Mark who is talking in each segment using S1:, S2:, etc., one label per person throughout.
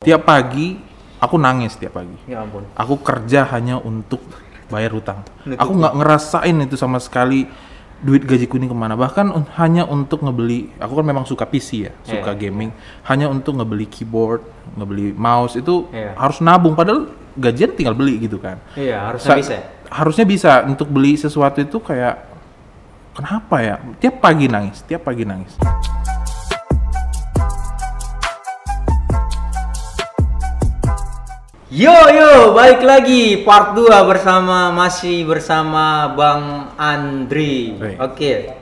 S1: Tiap pagi aku nangis tiap pagi.
S2: Ya ampun.
S1: Aku kerja hanya untuk bayar hutang. Aku nggak ngerasain itu sama sekali duit gajiku ini ke mana. Bahkan un- hanya untuk ngebeli. Aku kan memang suka PC ya, suka
S2: Iya.
S1: gaming. Hanya untuk ngebeli keyboard, ngebeli mouse itu
S2: Iya.
S1: harus nabung. Padahal gajian tinggal beli gitu kan.
S2: Iya, harusnya
S1: Sa-
S2: bisa. ya?
S1: Harusnya bisa untuk beli sesuatu itu kayak kenapa ya? Tiap pagi nangis, tiap pagi nangis.
S2: Yo yo, balik lagi part 2 bersama masih bersama Bang Andri. Oke.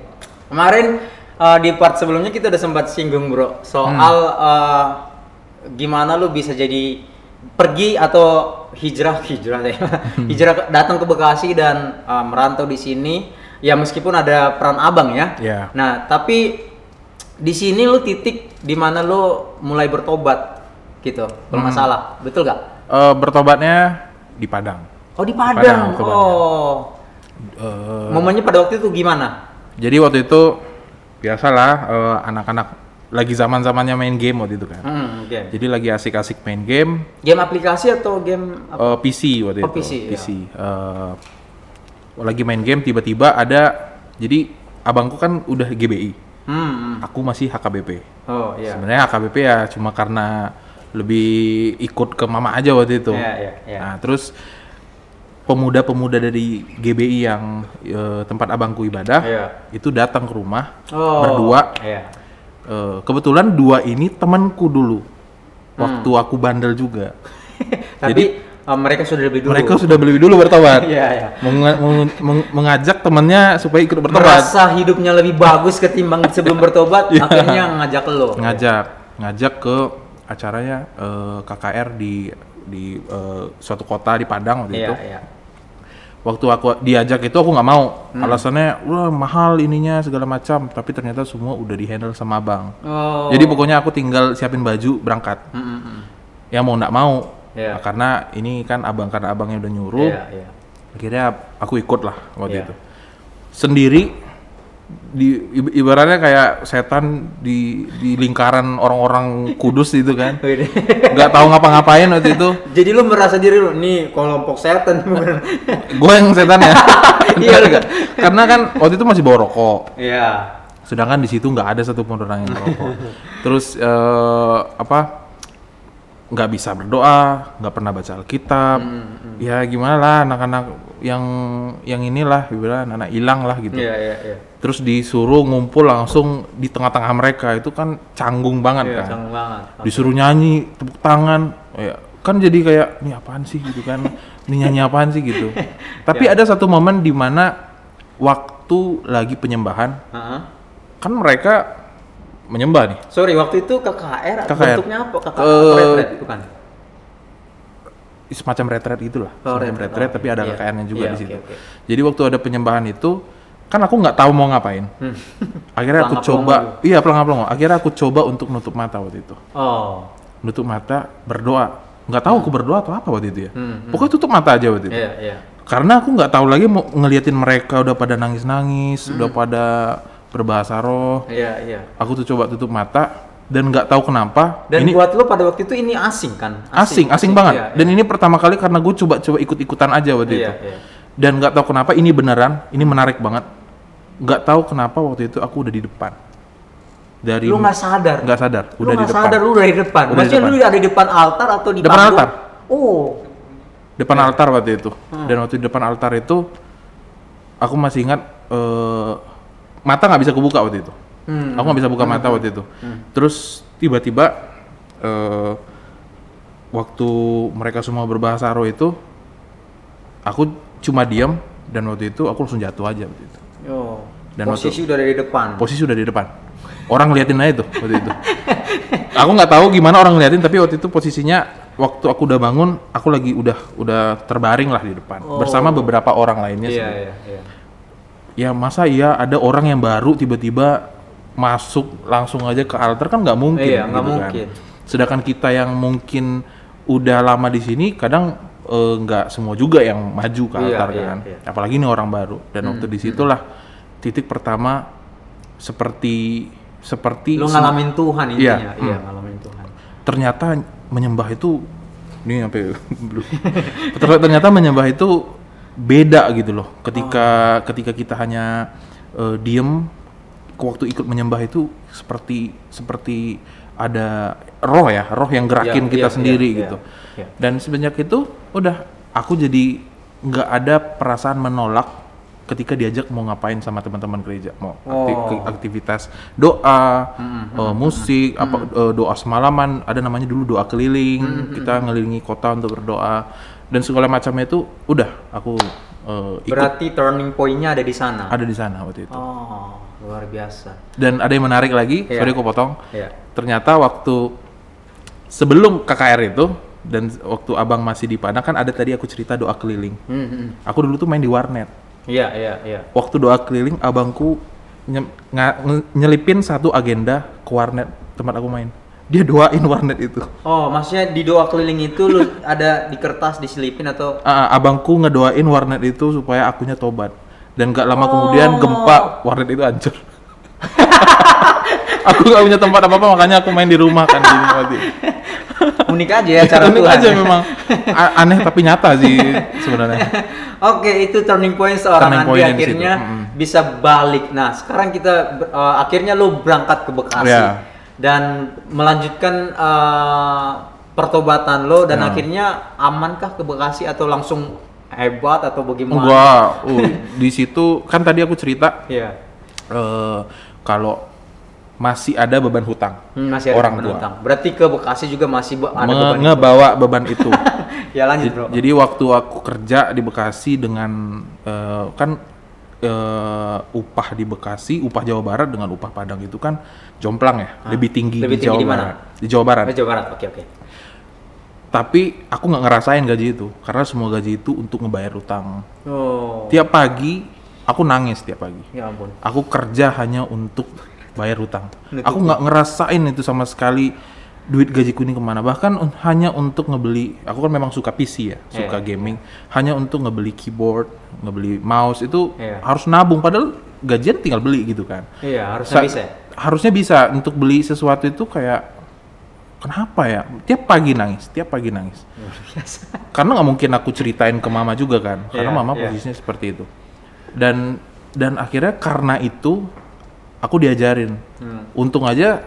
S2: Kemarin uh, di part sebelumnya kita udah sempat singgung, Bro, soal uh, gimana lu bisa jadi pergi atau hijrah hijrah ya. hijrah ke- datang ke Bekasi dan uh, merantau di sini. Ya meskipun ada peran Abang ya.
S1: Ya.
S2: Nah, tapi di sini lu titik di mana lu mulai bertobat gitu, kalau nggak salah. Betul gak?
S1: Eh, bertobatnya di Padang.
S2: Oh di
S1: Padang,
S2: Padang. oh.
S1: Eh,
S2: Momennya pada waktu itu gimana?
S1: Jadi waktu itu biasalah eh, anak-anak lagi zaman-zamannya main game waktu itu kan.
S2: Hmm, game.
S1: Jadi lagi asik-asik main game
S2: Game aplikasi atau game apa?
S1: eh, PC waktu
S2: Oh,
S1: itu.
S2: PC, ya.
S1: Eh, lagi main game tiba-tiba ada jadi abangku kan udah GBI.
S2: Hmm, hmm.
S1: Aku masih HKBP.
S2: Oh iya.
S1: Sebenarnya HKBP ya cuma karena lebih ikut ke mama aja waktu itu.
S2: Iya, iya, iya.
S1: Nah, terus pemuda-pemuda dari GBI yang eh, tempat abangku ibadah
S2: Iya.
S1: itu datang ke rumah
S2: Oh.
S1: berdua
S2: Iya.
S1: Eh, kebetulan dua ini temanku dulu
S2: Hmm.
S1: waktu aku bandel juga
S2: Tapi
S1: Jadi-
S2: eh, mereka sudah lebih dulu.
S1: mereka sudah lebih dulu bertobat
S2: Iya, iya.
S1: Menga- meng- meng- mengajak temannya supaya ikut bertobat
S2: Merasa hidupnya lebih bagus ketimbang sebelum bertobat,
S1: Iya.
S2: akhirnya ngajak lo.
S1: ngajak ngajak ke acaranya eh, KKR di di eh, suatu kota di Padang waktu
S2: Iya,
S1: itu
S2: iya.
S1: waktu aku diajak itu aku nggak mau
S2: Hmm.
S1: alasannya wah mahal ininya segala macam tapi ternyata semua udah di handle sama abang
S2: Oh.
S1: jadi pokoknya aku tinggal siapin baju berangkat
S2: hmm, hmm.
S1: ya mau nggak mau
S2: Iya.
S1: Nah, karena ini kan abang karena abangnya udah nyuruh
S2: Iya, iya.
S1: akhirnya aku ikut lah waktu
S2: Iya.
S1: itu sendiri di ib- ibaratnya kayak setan di di lingkaran orang-orang kudus itu kan. Nggak tahu ngapa-ngapain waktu itu.
S2: Jadi lu merasa diri lu nih kelompok setan.
S1: Gue yang setan ya?
S2: Iya,
S1: karena kan waktu itu masih bawa rokok.
S2: Iya.
S1: sedangkan di situ nggak ada satupun orang yang merokok terus eh, apa nggak bisa berdoa nggak pernah baca alkitab.
S2: Hmm,
S1: ya gimana lah anak-anak yang yang inilah bilang anak hilang lah gitu
S2: Iya, iya, iya.
S1: terus disuruh ngumpul langsung di tengah-tengah mereka itu kan canggung banget
S2: Iya,
S1: kan
S2: canggung banget.
S1: disuruh nyanyi tepuk tangan ya kan jadi kayak ini apaan sih gitu kan ini nyanyi apaan sih gitu tapi
S2: Ya.
S1: ada satu momen di mana waktu lagi penyembahan
S2: Heeh.
S1: kan mereka menyembah nih
S2: Sorry, waktu itu KKR,
S1: KKR.
S2: bentuknya apa? KKR retret bukan?
S1: Semacam retret gitulah
S2: Oh,
S1: semacam
S2: retret.
S1: retret
S2: Oh,
S1: tapi ada
S2: iya.
S1: KKN-nya juga
S2: Iya,
S1: di situ
S2: oke.
S1: jadi waktu ada penyembahan itu kan aku nggak tahu mau ngapain
S2: Hmm.
S1: akhirnya aku coba iya pelangap-pelongo akhirnya aku coba untuk nutup mata waktu itu
S2: Oh.
S1: nutup mata berdoa nggak tahu aku berdoa atau apa waktu itu ya
S2: Hmm,
S1: pokoknya tutup mata aja waktu itu
S2: Iya, iya.
S1: karena aku nggak tahu lagi mau ngeliatin mereka udah pada nangis-nangis
S2: Hmm.
S1: udah pada berbahasa roh
S2: Iya, iya.
S1: aku tuh coba tutup mata dan nggak tahu kenapa
S2: Dan
S1: ini
S2: buat lo pada waktu itu ini asing kan?
S1: asing asing banget
S2: Iya,
S1: dan ini pertama kali karena gue coba-coba ikut-ikutan aja waktu
S2: Iya,
S1: itu
S2: iya.
S1: dan nggak tahu kenapa ini beneran ini menarik banget nggak tahu kenapa waktu itu aku udah di depan dari
S2: Lu nggak sadar?
S1: nggak sadar
S2: Lu
S1: udah di depan
S2: sadar lu udah di depan?
S1: Udah di
S2: Maksudnya lu
S1: depan.
S2: ada di depan altar atau di
S1: Depan
S2: panggung?
S1: altar.
S2: Oh.
S1: depan altar waktu itu
S2: Hmm.
S1: dan waktu di depan altar itu aku masih ingat eh, mata nggak bisa kebuka waktu itu
S2: Hmm.
S1: aku nggak bisa buka mata waktu itu terus tiba-tiba eh, waktu mereka semua berbahasa roh itu aku cuma diam dan waktu itu aku langsung jatuh aja waktu itu
S2: Oh.
S1: Dan
S2: Posisi udah ada di depan.
S1: posisi udah di depan orang ngeliatin aja tuh waktu itu aku nggak tahu gimana orang ngeliatin tapi waktu itu posisinya waktu aku udah bangun aku lagi udah udah terbaring lah di depan
S2: Oh.
S1: bersama beberapa orang lainnya
S2: Iya,
S1: sih
S2: iya, iya.
S1: ya masa iya ada orang yang baru tiba-tiba masuk langsung aja ke altar kan nggak mungkin
S2: Iya, nggak
S1: gitu kan.
S2: mungkin.
S1: sedangkan kita yang mungkin udah lama di sini kadang eh, nggak semua juga yang maju ke
S2: Iya,
S1: altar
S2: iya,
S1: kan
S2: iya.
S1: apalagi ini orang baru dan waktu di situlah titik pertama seperti seperti
S2: Lu ngalamin Tuhan
S1: Iya,
S2: intinya. Iya,
S1: hmm.
S2: ngalamin Tuhan.
S1: ternyata menyembah itu ini sampai belum. Ter- ternyata menyembah itu beda gitu loh. Ketika ketika kita hanya eh, diem waktu ikut menyembah itu seperti seperti ada roh ya, roh yang gerakin
S2: Iya,
S1: kita
S2: iya,
S1: sendiri
S2: iya,
S1: gitu.
S2: iya.
S1: Dan semenjak itu udah aku jadi nggak ada perasaan menolak ketika diajak mau ngapain sama teman-teman gereja, mau
S2: Oh.
S1: aktivitas doa, eh, musik, apa eh, doa semalaman, ada namanya dulu doa keliling, kita ngelilingi kota untuk berdoa dan segala macamnya itu udah aku eh, ikut
S2: Berarti turning point-nya ada di sana.
S1: ada di sana waktu itu.
S2: Oh, luar biasa.
S1: Dan ada yang menarik lagi,
S2: Iya.
S1: sorry aku potong.
S2: Iya.
S1: Ternyata waktu sebelum KKR itu dan waktu abang masih di Padang kan ada tadi aku cerita doa keliling.
S2: Hmm, hmm.
S1: Aku dulu tuh main di warnet.
S2: Iya, iya, iya.
S1: Waktu doa keliling abangku nye- nyelipin satu agenda ke warnet tempat aku main. Dia doain warnet itu.
S2: Oh, maksudnya di doa keliling itu lu ada di kertas diselipin atau
S1: Ah, abangku ngedoain warnet itu supaya akunya tobat. Dan gak lama kemudian
S2: Oh.
S1: gempa warnet itu hancur. aku gak punya tempat apa-apa makanya aku main di rumah kan gini waktu itu.
S2: unik aja ya cara
S1: Unik
S2: Tuhan.
S1: aja memang A- aneh tapi nyata sih sebenarnya.
S2: Oke, itu turning point seorang
S1: Turning
S2: Andi
S1: point-nya di situ,
S2: akhirnya
S1: mm.
S2: bisa balik. Nah, sekarang kita eh, akhirnya lu berangkat ke Bekasi
S1: Iya.
S2: dan melanjutkan eh, pertobatan lo dan
S1: Ya.
S2: akhirnya amankah ke Bekasi atau langsung hebat atau bagaimana?
S1: Enggak, uh, di situ kan tadi aku cerita
S2: Iya.
S1: eh, kalau masih ada beban hutang
S2: Hmm, masih ada
S1: orang
S2: beban
S1: tua.
S2: hutang. Berarti ke Bekasi juga masih be- ada
S1: Me-
S2: beban.
S1: ngebawa beban itu.
S2: ya lanjut, Bro.
S1: Jadi waktu aku kerja di Bekasi dengan eh, kan eh, upah di Bekasi, upah Jawa Barat dengan upah Padang itu kan jomplang ya, lebih tinggi
S2: Lebih
S1: di
S2: tinggi
S1: Jawa
S2: di mana?
S1: Barat. Di Jawa Barat.
S2: Oh, Jawa Barat. Oke, oke.
S1: Tapi aku nggak ngerasain gaji itu karena semua gaji itu untuk ngebayar utang.
S2: Oh.
S1: Tiap pagi aku nangis tiap pagi.
S2: Ya ampun.
S1: Aku kerja hanya untuk bayar utang. Aku nggak ngerasain itu sama sekali duit gaji kuning ke mana. Bahkan un- hanya untuk ngebeli. Aku kan memang suka PC ya, suka
S2: Iya,
S1: gaming. Hanya untuk ngebeli keyboard, ngebeli mouse itu
S2: Iya.
S1: harus nabung. Padahal gajian tinggal beli gitu kan.
S2: Iya, harusnya
S1: Sa-
S2: bisa. ya?
S1: Harusnya bisa untuk beli sesuatu itu kayak kenapa ya? Tiap pagi nangis, tiap pagi nangis. Karena nggak mungkin aku ceritain ke mama juga kan, karena
S2: Iya,
S1: mama
S2: iya.
S1: posisinya seperti itu. Dan dan akhirnya karena itu aku diajarin.
S2: Hmm.
S1: Untung aja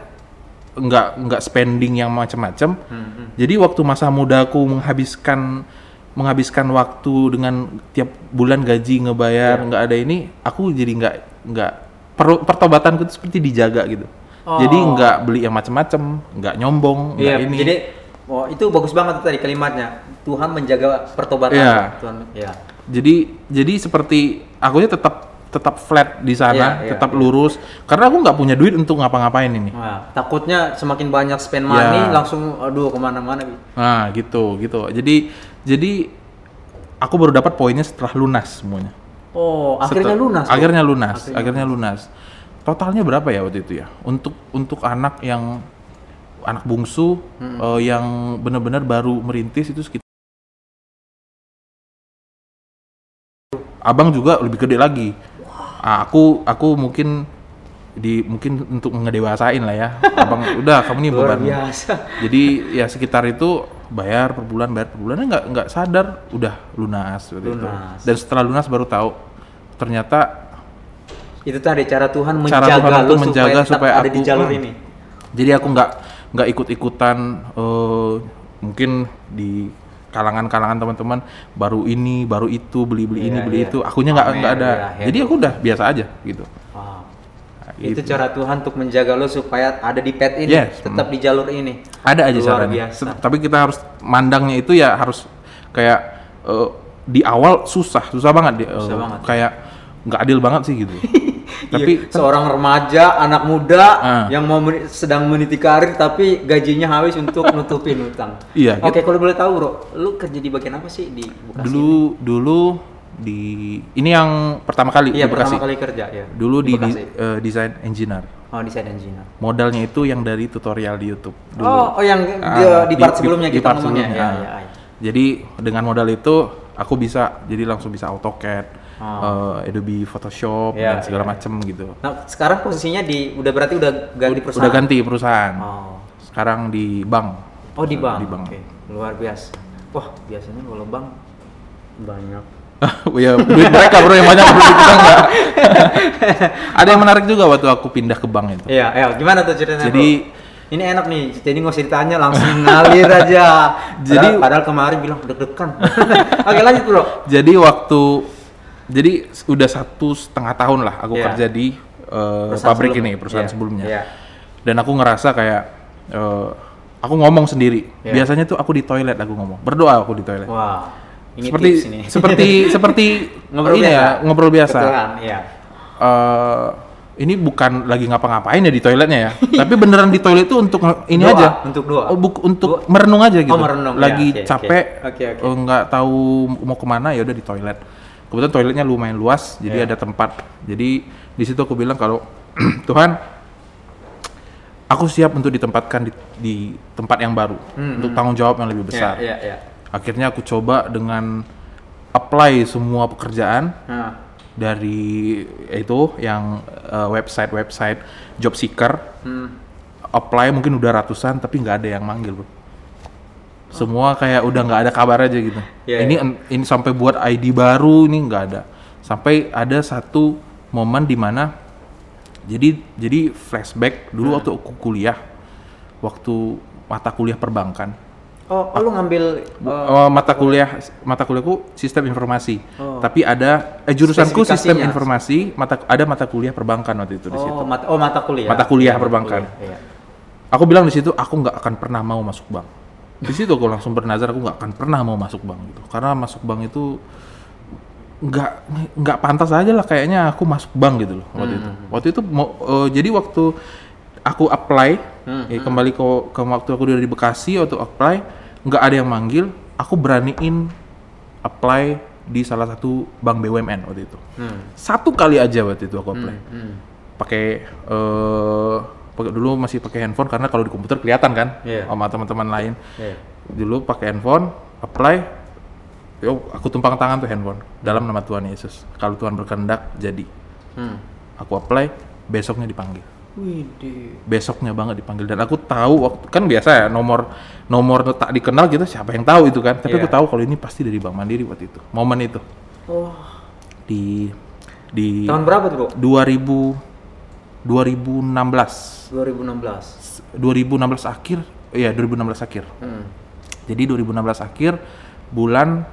S1: nggak nggak spending yang macam-macam.
S2: Hmm, hmm.
S1: Jadi waktu masa muda aku menghabiskan menghabiskan waktu dengan tiap bulan gaji ngebayar
S2: Iya.
S1: nggak ada ini, aku jadi nggak nggak per- pertobatanku itu seperti dijaga gitu.
S2: Oh.
S1: Jadi nggak beli yang macam-macam, nggak nyombong, nggak
S2: Iya,
S1: ini.
S2: jadi oh, itu bagus banget tadi kalimatnya. Tuhan menjaga pertobatan.
S1: Iya.
S2: Tuhan, ya.
S1: jadi jadi seperti akunya tetap tetap flat di sana,
S2: Iya, iya,
S1: tetap
S2: iya.
S1: lurus karena aku nggak punya duit untuk ngapa-ngapain ini.
S2: Nah, takutnya semakin banyak spend money
S1: Iya.
S2: langsung aduh ke mana-mana.
S1: Nah gitu gitu. Jadi jadi aku baru dapat poinnya setelah lunas semuanya.
S2: Oh, akhirnya
S1: Setel-
S2: lunas.
S1: Akhirnya lunas.
S2: Akhirnya
S1: Akhirnya, lunas. Totalnya berapa ya waktu itu ya? Untuk untuk anak yang anak bungsu
S2: Hmm.
S1: eh, yang benar-benar baru merintis itu sekitar Abang juga lebih gede lagi. Ah, aku aku mungkin di mungkin untuk ngedewasain lah ya. Abang udah kamu nih beban.
S2: biasa.
S1: Jadi ya sekitar itu bayar per bulan bayar per bulannya nggak nggak sadar udah lunas, waktu itu.
S2: Lunas.
S1: Dan setelah lunas baru tahu ternyata
S2: Itu tadi cara Tuhan
S1: Cara
S2: menjaga
S1: Tuhan
S2: lu
S1: menjaga
S2: tetap
S1: supaya
S2: ada di
S1: aku-
S2: jalur
S1: hmm.
S2: ini.
S1: jadi aku nggak nggak ikut-ikutan eh, mungkin di kalangan-kalangan teman-teman baru ini baru itu beli beli ini
S2: Iya,
S1: beli
S2: iya.
S1: itu akunya nggak nggak ada
S2: iya,
S1: jadi aku udah biasa aja gitu
S2: Wow.
S1: Nah,
S2: Itu
S1: gitu.
S2: cara Tuhan untuk menjaga lo supaya ada di pet ini,
S1: Yes,
S2: tetap di jalur ini.
S1: ada aja
S2: Luar
S1: caranya
S2: biasa.
S1: Tapi kita harus mandangnya itu ya harus kayak eh, di awal susah susah banget
S2: Susah banget.
S1: kayak nggak adil banget sih gitu tapi
S2: Iya, seorang remaja, anak muda
S1: Ah.
S2: yang mau meni- sedang meniti karir tapi gajinya habis untuk nutupin utang.
S1: Iya,
S2: Oke, kalau boleh tahu, Bro, lu kerja di bagian apa sih di Bekasi?
S1: dulu dulu di ini yang pertama kali
S2: Iya,
S1: di Bekasi
S2: pertama kali kerja ya.
S1: dulu di, di eh, desain engineer
S2: Oh, desain engineer.
S1: modalnya itu yang dari tutorial di YouTube dulu.
S2: Oh, oh yang di,
S1: Ah,
S2: di part sebelumnya
S1: di
S2: kita
S1: part
S2: ngomongnya.
S1: sebelumnya,
S2: Ya, ya, ya.
S1: Jadi dengan modal itu aku bisa jadi langsung bisa AutoCAD,
S2: Oh.
S1: eh, Adobe Photoshop
S2: Iya,
S1: dan segala
S2: iya.
S1: macem gitu.
S2: Nah, sekarang posisinya di udah berarti udah ganti perusahaan.
S1: Udah ganti perusahaan.
S2: Oh.
S1: Sekarang di bank.
S2: Oh di bank.
S1: Di bank.
S2: Oke, luar biasa. Wah biasanya kalau bank banyak.
S1: ya duit mereka bro yang banyak duit kita enggak. Ada yang menarik juga waktu aku pindah ke bank itu.
S2: Iya, ya gimana tuh ceritanya?
S1: Jadi-
S2: bro? ini enak nih, jadi nggak usah ditanya langsung ngalir aja.
S1: Jadi-
S2: padahal, padahal kemarin bilang deg-degan. Oke lanjut bro.
S1: Jadi waktu jadi udah satu setengah tahun lah aku
S2: Iya.
S1: kerja di
S2: Perusahaan
S1: pabrik
S2: sebelumnya.
S1: ini perusahaan
S2: Iya,
S1: sebelumnya.
S2: iya.
S1: Dan aku ngerasa kayak eh, aku ngomong sendiri.
S2: Iya.
S1: Biasanya tuh aku di toilet aku ngomong. Berdoa aku di toilet.
S2: Wah, ini
S1: seperti
S2: tips ini.
S1: seperti seperti
S2: ngobrol
S1: ini
S2: biasa.
S1: ya ngobrol biasa.
S2: Iya.
S1: Eh, ini bukan lagi ngapa-ngapain ya di toiletnya ya, tapi beneran di toilet itu untuk ini
S2: Doa,
S1: aja,
S2: untuk doa.
S1: Oh, buk- untuk merenung aja gitu.
S2: Oh, merenung, ya,
S1: Lagi
S2: oke, oke.
S1: capek,
S2: Oke, oke.
S1: eh, nggak tahu mau ke mana ya udah di toilet. Kebetulan toiletnya lumayan luas, jadi
S2: Iya.
S1: ada tempat. Jadi di situ aku bilang kalau Tuhan, aku siap untuk ditempatkan di, di tempat yang baru, untuk tanggung jawab yang lebih besar.
S2: Iya, iya, iya.
S1: Akhirnya aku coba dengan apply semua pekerjaan
S2: Nah,
S1: dari itu yang eh, website-website job seeker
S2: hmm.
S1: apply mungkin udah ratusan tapi nggak ada yang manggil bro semua kayak udah nggak ada kabar aja gitu
S2: Iya,
S1: ini ini sampai buat ID baru ini nggak ada sampai ada satu momen di mana jadi jadi flashback dulu waktu aku kuliah waktu mata kuliah perbankan
S2: Oh, oh, lu ngambil uh,
S1: Oh, mata kuliah mata kuliahku sistem informasi.
S2: Oh.
S1: Tapi ada eh jurusanku sistem informasi, mata ada mata kuliah perbankan waktu itu di situ.
S2: oh, mata, oh mata kuliah.
S1: Mata kuliah
S2: Iya,
S1: perbankan.
S2: kuliah, iya.
S1: Aku bilang di situ aku nggak akan pernah mau masuk bank. Di situ aku langsung bernazar aku nggak akan pernah mau masuk bank gitu. Karena masuk bank itu nggak nggak pantas aja lah kayaknya aku masuk bank gitu loh waktu itu. Waktu itu mau eh, jadi waktu aku apply
S2: Hmm,
S1: eh, kembali ke ke waktu aku udah di Bekasi waktu apply nggak ada yang manggil, aku beraniin apply di salah satu bank BUMN waktu itu.
S2: Hmm.
S1: Satu kali aja waktu itu aku apply
S2: Hmm.
S1: pakai eh pakai dulu masih pakai handphone karena kalau di komputer kelihatan kan
S2: Iya.
S1: sama teman-teman lain
S2: Iya.
S1: dulu pakai handphone apply yo aku tumpang tangan tuh handphone dalam nama Tuhan Yesus kalau Tuhan berkehendak jadi
S2: Hmm.
S1: aku apply besoknya dipanggil
S2: Widih.
S1: besoknya banget dipanggil dan aku tahu waktu kan biasa ya nomor nomor tak dikenal gitu siapa yang tahu itu kan tapi
S2: Iya.
S1: aku tahu kalau ini pasti dari Bank Mandiri waktu itu momen itu
S2: Oh,
S1: di di
S2: tahun berapa tuh, Bro?
S1: 2000 2016
S2: 2016.
S1: 2016 akhir iya 2016 akhir
S2: Hmm.
S1: jadi 2016 akhir bulan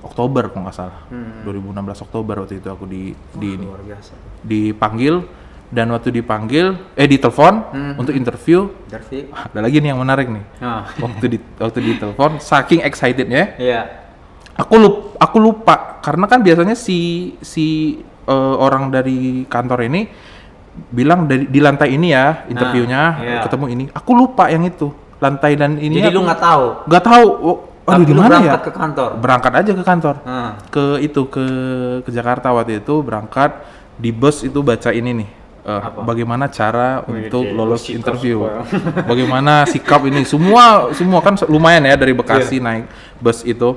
S1: Oktober kalau nggak salah
S2: Hmm.
S1: 2016 Oktober waktu itu aku di di
S2: biasa.
S1: dipanggil dan waktu dipanggil eh ditelepon
S2: Hmm.
S1: untuk interview
S2: Darvi.
S1: ada lagi nih yang menarik nih
S2: Nah,
S1: waktu di waktu ditelepon saking excitednya
S2: iya.
S1: aku lupa aku lupa karena kan biasanya si si eh, orang dari kantor ini bilang dari di lantai ini ya interviewnya
S2: iya.
S1: ketemu ini aku lupa yang itu lantai dan ini
S2: Jadi lu nggak tahu.
S1: nggak tahu oh, aduh di mana ya
S2: berangkat ke kantor.
S1: berangkat aja ke kantor
S2: Nah.
S1: ke itu ke ke Jakarta waktu itu berangkat di bus itu baca ini nih
S2: Apa?
S1: bagaimana cara
S2: Wih,
S1: untuk lolos interview
S2: supaya-
S1: bagaimana sikap ini semua semua kan lumayan ya dari Bekasi
S2: Iya.
S1: naik bus itu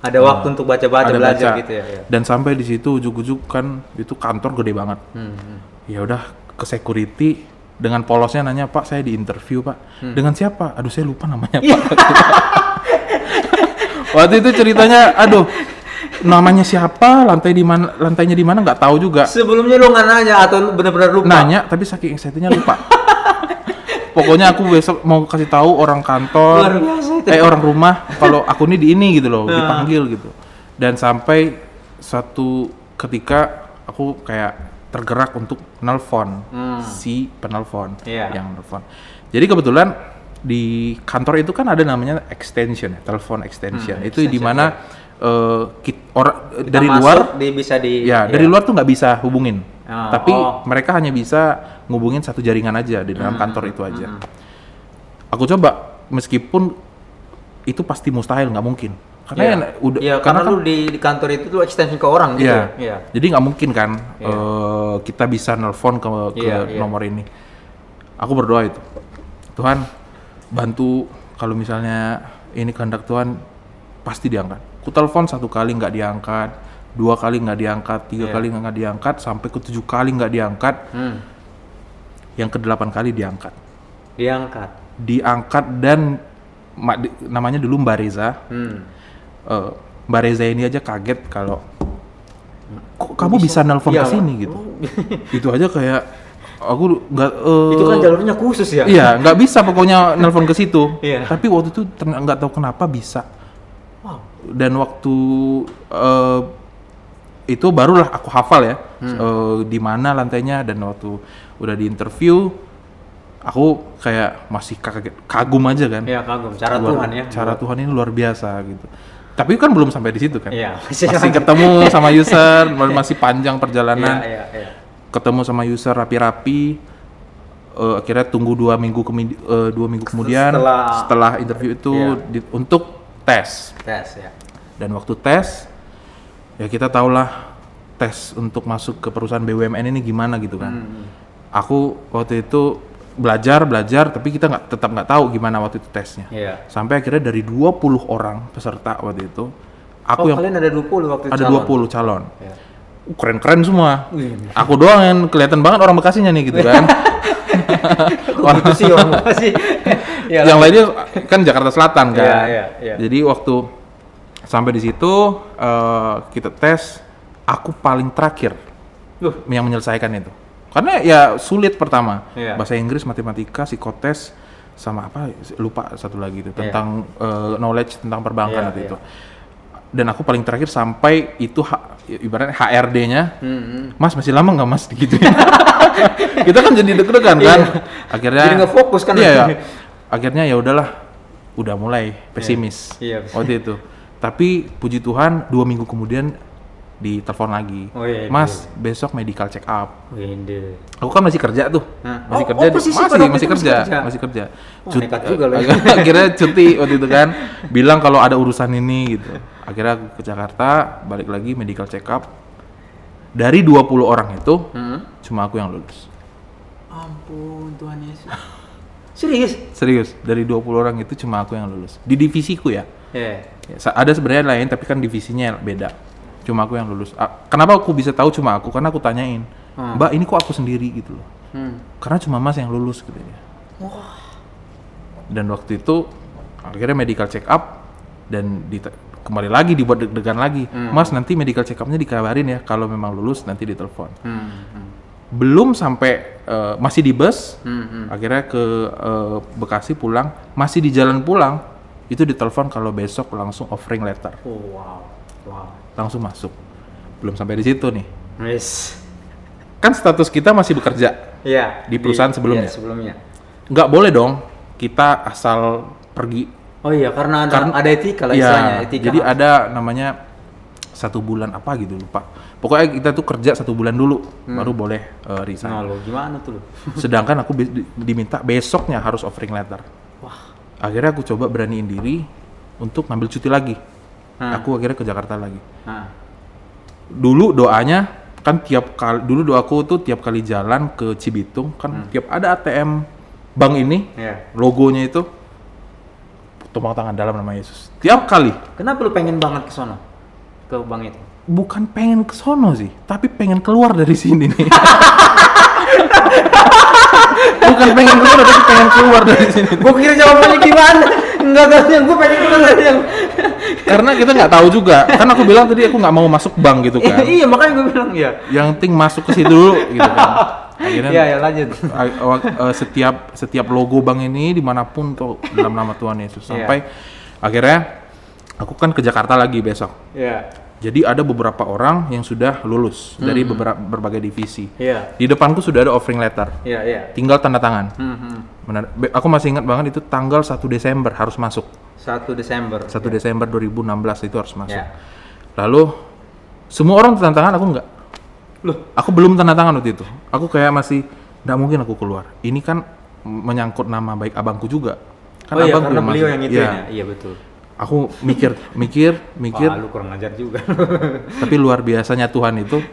S2: Ada waktu untuk baca-baca belajar
S1: baca.
S2: gitu ya. ya.
S1: dan sampai di situ ujuk-ujuk kan itu kantor gede banget
S2: Hmm.
S1: Ya udah ke security dengan polosnya nanya pak saya di interview pak
S2: Hmm.
S1: dengan siapa aduh saya lupa namanya
S2: Iya.
S1: pak waktu itu ceritanya aduh namanya siapa lantai di mana lantainya di mana nggak tahu juga
S2: Sebelumnya lu nggak nanya atau benar-benar lupa?
S1: nanya tapi saking excitednya lupa pokoknya aku besok mau kasih tahu orang kantor
S2: biasa itu.
S1: eh orang rumah kalau aku ini di ini gitu loh
S2: Nah.
S1: dipanggil gitu dan sampai satu ketika aku kayak tergerak untuk nelpon
S2: Hmm.
S1: si penelpon
S2: Iya.
S1: yang nelpon jadi kebetulan di kantor itu kan ada namanya extension ya, telepon extension
S2: Hmm,
S1: itu di mana kit-
S2: Kita
S1: dari
S2: masuk,
S1: luar
S2: di, bisa di
S1: Ya, dari luar tuh nggak bisa hubungin.
S2: Ah,
S1: Tapi
S2: oh.
S1: mereka hanya bisa ngubungin satu jaringan aja di dalam
S2: Hmm,
S1: kantor itu aja.
S2: hmm.
S1: Aku coba meskipun itu pasti mustahil nggak mungkin. Karena
S2: Iya.
S1: ya, udah
S2: Iya,
S1: karena,
S2: karena,
S1: kan
S2: lu di, di kantor itu lu extension ke orang gitu.
S1: Iya.
S2: Iya.
S1: Jadi nggak mungkin kan
S2: Iya.
S1: eh, kita bisa nelpon ke ke
S2: Iya, iya.
S1: nomor ini. Aku berdoa itu. Tuhan bantu kalau misalnya ini kehendak Tuhan pasti diangkat. Ku telepon satu kali nggak diangkat, dua kali nggak diangkat, tiga
S2: Iya.
S1: kali nggak diangkat, sampai ke tujuh kali nggak diangkat,
S2: Hmm.
S1: yang ke delapan kali diangkat.
S2: Diangkat.
S1: Diangkat dan namanya dulu Mbak Reza.
S2: Hmm.
S1: Eh, Mbak Reza ini aja kaget kalau kok kamu bisa, nelpon
S2: Iya,
S1: ke sini gitu. itu aja kayak aku nggak eh,
S2: Itu kan jalurnya khusus ya?
S1: Iya, nggak bisa pokoknya nelpon ke situ.
S2: Iya.
S1: Tapi waktu itu ternyata nggak tahu kenapa bisa.
S2: Wow.
S1: Dan waktu eh, itu barulah aku hafal ya
S2: Hmm.
S1: eh, di mana lantainya dan waktu udah di interview aku kayak masih kaget kagum aja kan.
S2: Iya kagum, cara
S1: Luar-
S2: Tuhan ya.
S1: Cara Tuhan ini luar biasa gitu. Tapi kan belum sampai di situ kan.
S2: Iya, masih
S1: masih ketemu sama user, masih panjang perjalanan
S2: Iya, iya, iya.
S1: ketemu sama user rapi-rapi eh, akhirnya tunggu dua minggu kemi- eh, dua minggu kemudian
S2: Setelah-
S1: setelah, interview itu
S2: Iya.
S1: di- untuk tes
S2: Tes ya.
S1: dan waktu tes ya kita tahulah tes untuk masuk ke perusahaan BUMN ini gimana gitu kan
S2: Hmm.
S1: aku waktu itu belajar belajar tapi kita nggak tetap nggak tahu gimana waktu itu tesnya
S2: Iya.
S1: sampai akhirnya dari 20 orang peserta waktu itu aku
S2: oh,
S1: yang
S2: kalian ada 20 waktu
S1: ada
S2: calon?
S1: 20 calon
S2: Iya.
S1: Uh, keren-keren semua. Aku doang yang kelihatan banget orang Bekasinya nih gitu kan.
S2: Kok gitu sih orang Bekasi? Ya,
S1: yang lainnya kan Jakarta Selatan kan.
S2: Iya, iya, iya.
S1: Jadi waktu sampai di situ eh, kita tes, aku paling terakhir
S2: Loh,
S1: yang menyelesaikan itu. Karena ya sulit pertama.
S2: Iya.
S1: Bahasa Inggris, matematika, psikotes sama apa lupa satu lagi itu
S2: Iya.
S1: tentang eh, knowledge tentang perbankan
S2: Iya,
S1: waktu
S2: iya.
S1: itu. Dan aku paling terakhir sampai itu H- ibaratnya HRD-nya
S2: hmm, hmm.
S1: Mas masih lama nggak mas gitu kita kan jadi deg-degan kan akhirnya
S2: Jadi nggak fokus kan?
S1: iya, iya. akhirnya ya udahlah udah mulai pesimis
S2: Iya, iya.
S1: waktu itu tapi puji Tuhan dua minggu kemudian ditelepon lagi
S2: Oh, iya,
S1: mas besok medical check up
S2: Winde.
S1: aku kan masih kerja tuh
S2: Hah?
S1: masih
S2: Oh,
S1: kerja
S2: oh,
S1: masih masih
S2: itu
S1: kerja
S2: masih kerja?
S1: masih kerja
S2: Wah, nekat juga lo ya.
S1: akhirnya cuti waktu itu kan bilang kalau ada urusan ini gitu akhirnya aku ke Jakarta balik lagi medical check up dari 20 orang itu
S2: Hmm.
S1: cuma aku yang lulus
S2: Ampun Tuhan Yesus. Serius?
S1: serius dari 20 orang itu cuma aku yang lulus di divisiku ya
S2: Iya.
S1: Ya, sa- ada sebenarnya lain tapi kan divisinya beda cuma aku yang lulus Ah, kenapa aku bisa tahu cuma aku karena aku tanyain
S2: Hmm.
S1: mbak ini kok aku sendiri gitu loh
S2: Hmm.
S1: karena cuma mas yang lulus gitu ya dan waktu itu akhirnya medical check up dan kembali lagi dibuat deg-degan lagi
S2: Hmm.
S1: mas nanti medical check upnya dikabarin ya kalau memang lulus nanti ditelepon
S2: Hmm. hmm.
S1: belum sampai eh, masih di bus
S2: Hmm. hmm.
S1: akhirnya ke eh, Bekasi pulang masih di jalan pulang itu ditelepon kalau besok langsung offering letter
S2: Oh, wow. Wow.
S1: Langsung masuk belum sampai di situ nih
S2: Yes.
S1: kan status kita masih bekerja
S2: Iya.
S1: Di perusahaan sebelumnya?
S2: Iya, sebelumnya.
S1: nggak boleh dong kita asal pergi
S2: Oh iya, karena ada,
S1: Karena-
S2: ada etika lah
S1: Iya,
S2: istilahnya. Etika.
S1: jadi ada namanya satu bulan apa gitu lupa pokoknya kita tuh kerja satu bulan dulu baru boleh eh, resign
S2: Nah, lo gimana tuh lo?
S1: sedangkan aku be- di- diminta besoknya harus offering letter
S2: Wah.
S1: akhirnya aku coba beraniin diri untuk ngambil cuti lagi
S2: Hmm.
S1: aku akhirnya ke Jakarta lagi
S2: Nah.
S1: dulu doanya kan tiap kali dulu doaku tuh tiap kali jalan ke Cibitung kan tiap ada ATM bank ini
S2: Iya.
S1: logonya itu tumpang tangan dalam nama Yesus tiap kali
S2: Kenapa lu pengen banget ke sono? Ke bank itu?
S1: bukan pengen ke sono sih tapi pengen keluar dari sini nih bukan pengen keluar tapi pengen keluar dari sini
S2: Gue kira jawabannya gimana? Enggak tahu yang gue pengen dari yang.
S1: karena kita nggak tahu juga kan aku bilang tadi aku nggak mau masuk bank gitu kan
S2: iya makanya gue bilang ya.
S1: yang penting masuk ke situ dulu gitu kan akhirnya
S2: Iya ya lanjut.
S1: setiap setiap logo bank ini di mana pun tuh dalam nama Tuhan Yesus
S2: Iya.
S1: sampai akhirnya aku kan ke Jakarta lagi besok
S2: Iya.
S1: Jadi ada beberapa orang yang sudah lulus dari beberapa berbagai divisi
S2: Iya.
S1: di depanku sudah ada offering letter
S2: Iya iya.
S1: tinggal tanda tangan
S2: Hmm, hmm.
S1: Benar. Be- aku masih ingat banget itu tanggal 1 Desember harus masuk
S2: 1 Desember.
S1: 1 Desember 2016 itu harus masuk
S2: Ya.
S1: lalu semua orang tanda tangan aku enggak
S2: Loh,
S1: aku belum tanda tangan waktu itu aku kayak masih nggak mungkin aku keluar ini kan menyangkut nama baik abangku juga kan
S2: oh iya
S1: abangku
S2: karena
S1: yang
S2: beliau yang itu
S1: Iya.
S2: ya. Iya betul.
S1: Aku mikir mikir mikir.
S2: Wah, lu kurang ajar juga.
S1: tapi luar biasanya Tuhan itu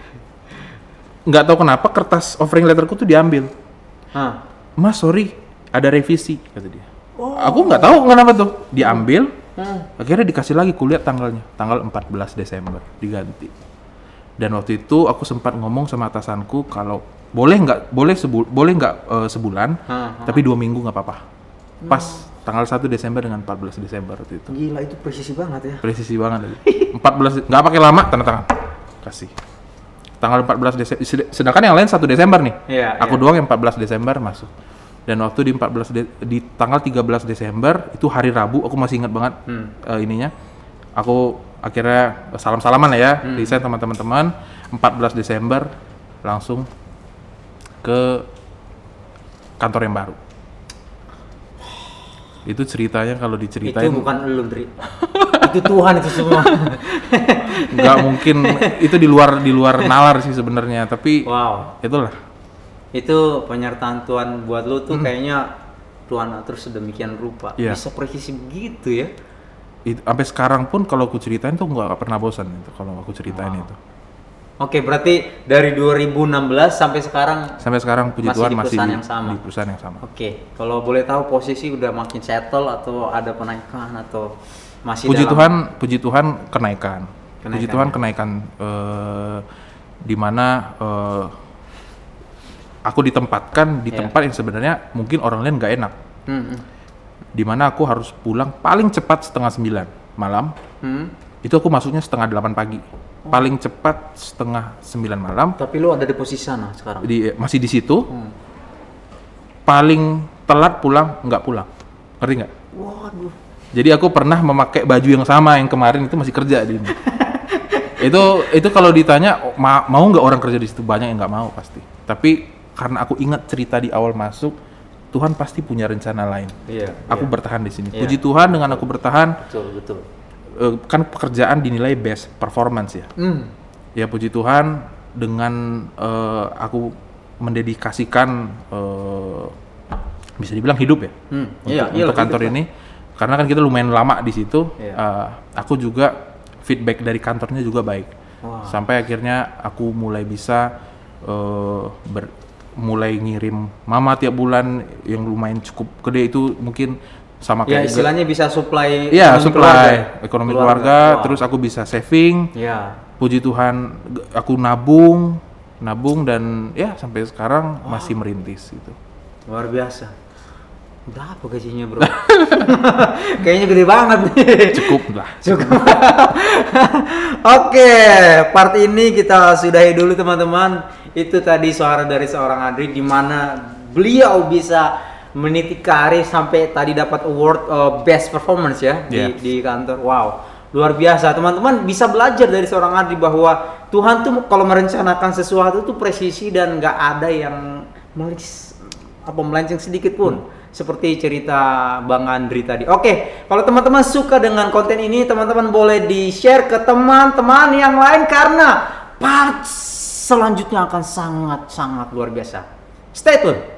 S1: nggak tahu kenapa kertas offering letterku tuh diambil.
S2: Hah.
S1: mas sorry ada revisi kata dia. Aku nggak tahu kenapa tuh. Diambil
S2: Hmm.
S1: akhirnya dikasih lagi kuliah tanggalnya tanggal 14 Desember diganti. Dan waktu itu aku sempat ngomong sama atasanku kalau boleh nggak boleh sebu boleh nggak eh, sebulan
S2: hah.
S1: tapi dua minggu nggak apa-apa. Pas tanggal 1 Desember dengan 14 Desember waktu itu.
S2: Gila itu presisi banget ya.
S1: Presisi banget lagi. 14 nggak pakai lama tanda tangan. Kasih. Tanggal 14 Desember. Sedangkan yang lain 1 Desember nih.
S2: Iya,
S1: Aku
S2: iya.
S1: doang yang 14 Desember masuk. Dan waktu di 14 De- di tanggal 13 Desember itu hari Rabu, aku masih ingat banget
S2: Hmm.
S1: eh, ininya. Aku akhirnya salam-salaman lah ya,
S2: Hmm.
S1: sama teman-teman. 14 Desember langsung ke kantor yang baru. Itu ceritanya kalau diceritain
S2: Itu bukan lu, Dri. itu Tuhan itu semua.
S1: nggak mungkin itu di luar di luar nalar sih sebenarnya, tapi
S2: wow.
S1: itulah.
S2: Itu penyertaan Tuhan buat lu tuh kayaknya Tuhan atur sedemikian rupa.
S1: Iya.
S2: Bisa presisi begitu ya.
S1: Itu, sampai sekarang pun kalau aku ceritain tuh nggak pernah bosan itu kalau aku ceritain itu.
S2: Oke, berarti dari 2016 sampai sekarang
S1: Sampai sekarang puji
S2: Masih
S1: Tuhan
S2: di
S1: masih
S2: perusahaan
S1: di,
S2: yang sama?
S1: di perusahaan yang sama.
S2: Oke, kalau boleh tahu posisi udah makin settle atau ada penaikan atau masih
S1: Puji
S2: dalam
S1: Tuhan, puji Tuhan kenaikan. Puji
S2: Kenaikan,
S1: Tuhan
S2: ya.
S1: kenaikan eh, di mana eh, aku ditempatkan di
S2: Iya.
S1: tempat yang sebenarnya mungkin orang lain nggak enak.
S2: Hmm.
S1: Di mana aku harus pulang paling cepat setengah sembilan malam.
S2: Hmm.
S1: Itu aku masuknya setengah delapan pagi. Paling cepat setengah sembilan malam.
S2: Tapi lu ada di posisi sana sekarang.
S1: Di, masih di situ.
S2: Hmm.
S1: Paling telat pulang nggak pulang. Ngerti nggak?
S2: Waduh.
S1: Jadi aku pernah memakai baju yang sama yang kemarin itu masih kerja di ini. itu itu kalau ditanya oh, ma- mau nggak orang kerja di situ banyak yang nggak mau pasti. Tapi karena aku ingat cerita di awal masuk, Tuhan pasti punya rencana lain.
S2: Iya.
S1: Aku
S2: iya.
S1: bertahan di sini.
S2: Iya.
S1: Puji Tuhan dengan aku bertahan,
S2: betul betul.
S1: Eh, kan pekerjaan dinilai best performance ya.
S2: Hmm.
S1: Ya puji Tuhan dengan eh, aku mendedikasikan eh, bisa dibilang hidup ya
S2: Hmm.
S1: untuk,
S2: Iya,
S1: untuk
S2: iyalah,
S1: kantor
S2: hidup
S1: ini karena kan kita lumayan lama di situ
S2: Iya.
S1: eh, aku juga feedback dari kantornya juga baik
S2: Wah.
S1: sampai akhirnya aku mulai bisa eh, ber- mulai ngirim mama tiap bulan yang lumayan cukup gede itu mungkin sama
S2: Ya
S1: kayak
S2: istilahnya bisa supply ekonomi
S1: supply
S2: keluarga.
S1: ekonomi keluarga,
S2: Wah.
S1: terus aku bisa saving.
S2: ya
S1: Puji Tuhan, aku nabung, nabung dan ya sampai sekarang masih merintis gitu.
S2: luar biasa. Berapa gajinya, Bro? Kayaknya gede banget nih.
S1: Cukup lah.
S2: Cukup. Oke, part ini kita sudahi dulu teman-teman. Itu tadi suara dari seorang Adri di mana beliau bisa meniti karir sampai tadi dapat award uh, best performance ya di,
S1: Yes.
S2: di kantor. Wow, luar biasa teman-teman bisa belajar dari seorang Adri bahwa Tuhan tuh kalau merencanakan sesuatu tuh presisi dan nggak ada yang melis apa melenceng sedikit pun seperti cerita Bang Andri tadi. Oke, kalau teman-teman suka dengan konten ini, teman-teman boleh di-share ke teman-teman yang lain karena part selanjutnya akan sangat-sangat luar biasa. Stay tune.